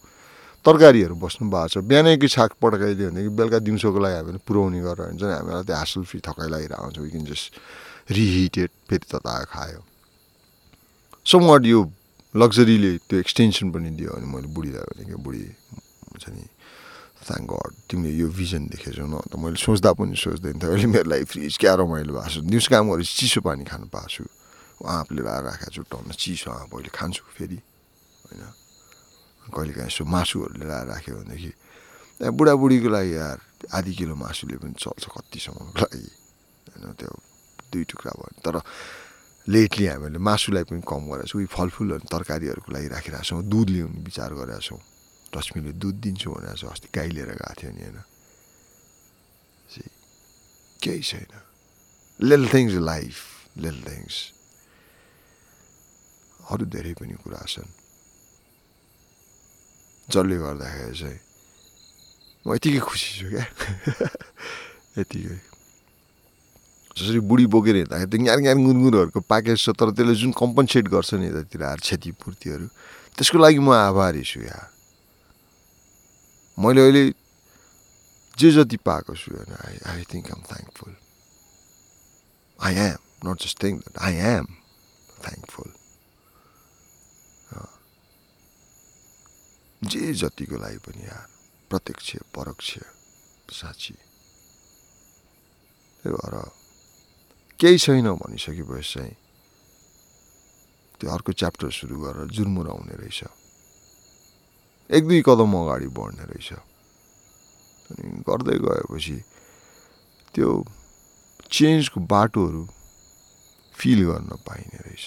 तरकारीहरू बस्नु भएको छ। बिहानैको छाक पड्काइदियो भनेदेखि बेलुका दिउँसोको लागि हामीले पुऱ्याउने गरेर हुन्छ नि हामीलाई त्यो हासल फ्री थकाइ लगाइरहेको हुन्छ। विकिन जस्ट रिहिटेड फेरि तताएर खायो। समट यो लग्जरीले त्यो एक्सटेन्सन पनि दियो अनि मैले बुढीलाई भने क्या बुढी हुन्छ नि थ्याङ्क गड तिमीले यो भिजन देखेछौ न त मैले सोच्दा पनि सोच्दैन थिएँ। अहिले मेरो लागि फ्रिज क्या रमाइलो भएको छ? दिउँसो काम गरेपछि चिसो पानी खानु पाएको छु। आँपले लाएर राखेको छु टन्न चिसो आँप अहिले खान्छु फेरि होइन? कहिले काहीँ यसो मासुहरू लिएर राख्यो भनेदेखि बुढाबुढीको लागि यार आधी किलो मासुले पनि चल्छ कतिसम्मको लागि होइन? त्यो दुई टुक्रा भयो तर लेटली हामीले मासुलाई पनि कम गरेको छौँ। फलफुल अनि तरकारीहरूको लागि राखिरहेको छौँ। दुध ल्याउने विचार गरेका छौँ। लक्ष्मीले दुध दिन्छु भनेर चाहिँ अस्ति गाई लिएर गएको थियो नि होइन। केही छैन। लिल थिङ्स लाइफ लिल थिङ्स अरू धेरै पनि कुरा छन्। जसले गर्दाखेरि चाहिँ म यतिकै खुसी छु क्या। यतिकै। जसरी बुढी बोकेर हिँड्दाखेरि त्यो ज्ञान ज्ञान गुनगुनहरूको प्याकेज छ तर त्यसले जुन कम्पन्सेट गर्छ नि यतातिर क्षतिपूर्तिहरू त्यसको लागि म आभारी छु यहाँ। मैले अहिले जे जति पाएको छु होइन I I think I'm thankful I am not just think that I am thankful जे जतिको लागि पनि यार प्रत्यक्ष परोक्ष साँच्ची। त्यही भएर केही छैन भनिसकेपछि चाहिँ त्यो अर्को च्याप्टर सुरु गरेर जुर्मुराउने रहेछ। एक दुई कदम अगाडि बढ्ने रहेछ। अनि गर्दै गएपछि त्यो चेन्जको बाटोहरू फिल गर्न पाइने रहेछ।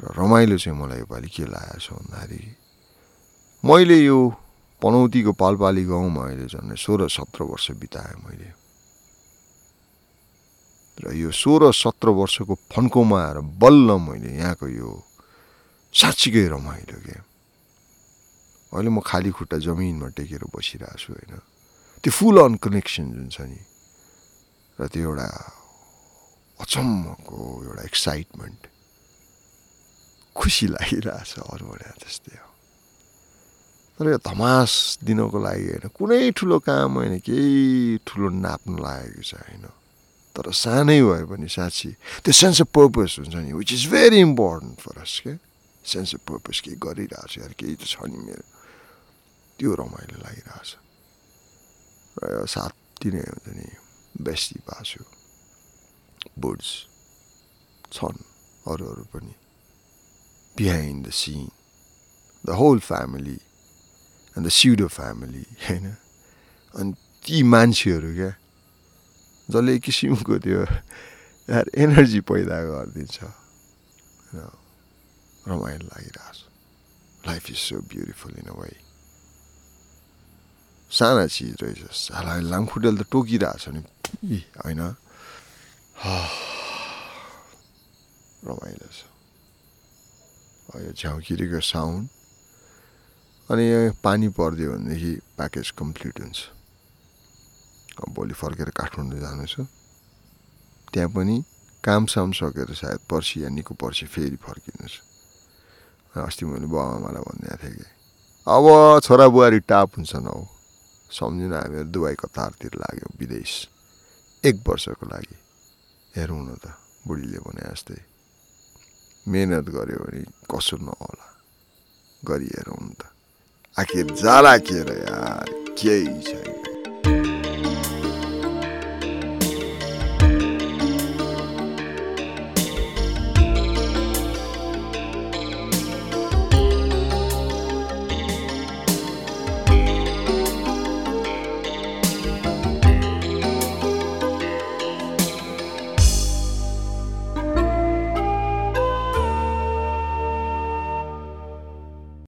र रमाइलो चाहिँ मलाई योपालि के लागेको छ भन्दाखेरि मैले यो पनौतीको पालपाली गाउँमा अहिले झन् सोह्र सत्र वर्ष बिताएँ मैले। र यो सोह्र सत्र वर्षको फन्कोमा आएर बल्ल मैले यहाँको यो साँच्चीकै रमाइलो के अहिले म खाली खुट्टा जमिनमा टेकेर बसिरहेको छु होइन। त्यो फुल अन कनेक्सन जुन छ नि र त्यो एउटा अचम्मको एउटा एक्साइटमेन्ट खुसी लागिरहेछ अरू भने जस्तै हो। तर यो धमास दिनको लागि होइन कुनै ठुलो काम होइन केही ठुलो नाप्नु लागेको छ होइन। तर सानै भए पनि साँच्ची त्यो सेन्स अफ पर्पज हुन्छ नि which is very important for us के? सेन्स अफ पर्पज केही गरिरहेको छु यार केही त छ नि मेरो। त्यो रमाइलो लागिरहेछ। र यो साथी नै हुन्छ नि बेस्टी पाछु बुड्स छन् अरू अरू पनि behind the scene the whole family अन्त सिउडो फ्यामिली होइन? अनि ती मान्छेहरू क्या जसले किसिमको त्यो यार एनर्जी पैदा गरिदिन्छ। रमाइलो लागिरहेछ। Life is so beautiful in a way साना चिज रहेछ साला लामखुट्टेले त टोकिरहेछ नि। होइन? रमाइलो छ। यो झ्याउकिरीको साउन्ड। अनि पानी परिदियो भनेदेखि प्याकेज कम्प्लिट हुन्छ। भोलि फर्केर काठमाडौँ जानु छ त्यहाँ पनि कामसाम सकेर सायद पर्सि या निको पर्सि फेरि फर्किनु छ अस्ति मैले बाबाआमालाई भनिदिएको थिएँ कि अब छोरा बुहारी टाप हुन्छन् हौ। सम्झिनु हामीहरू दुबई कतारतिर लाग्यो विदेश एक वर्षको लागि हेरौँ न त बुढीले भने जस्तै मिहिनेत गऱ्यो भने कसो नहोला गरी हेरौँ नि त आखिर जाला के र यार केही छैन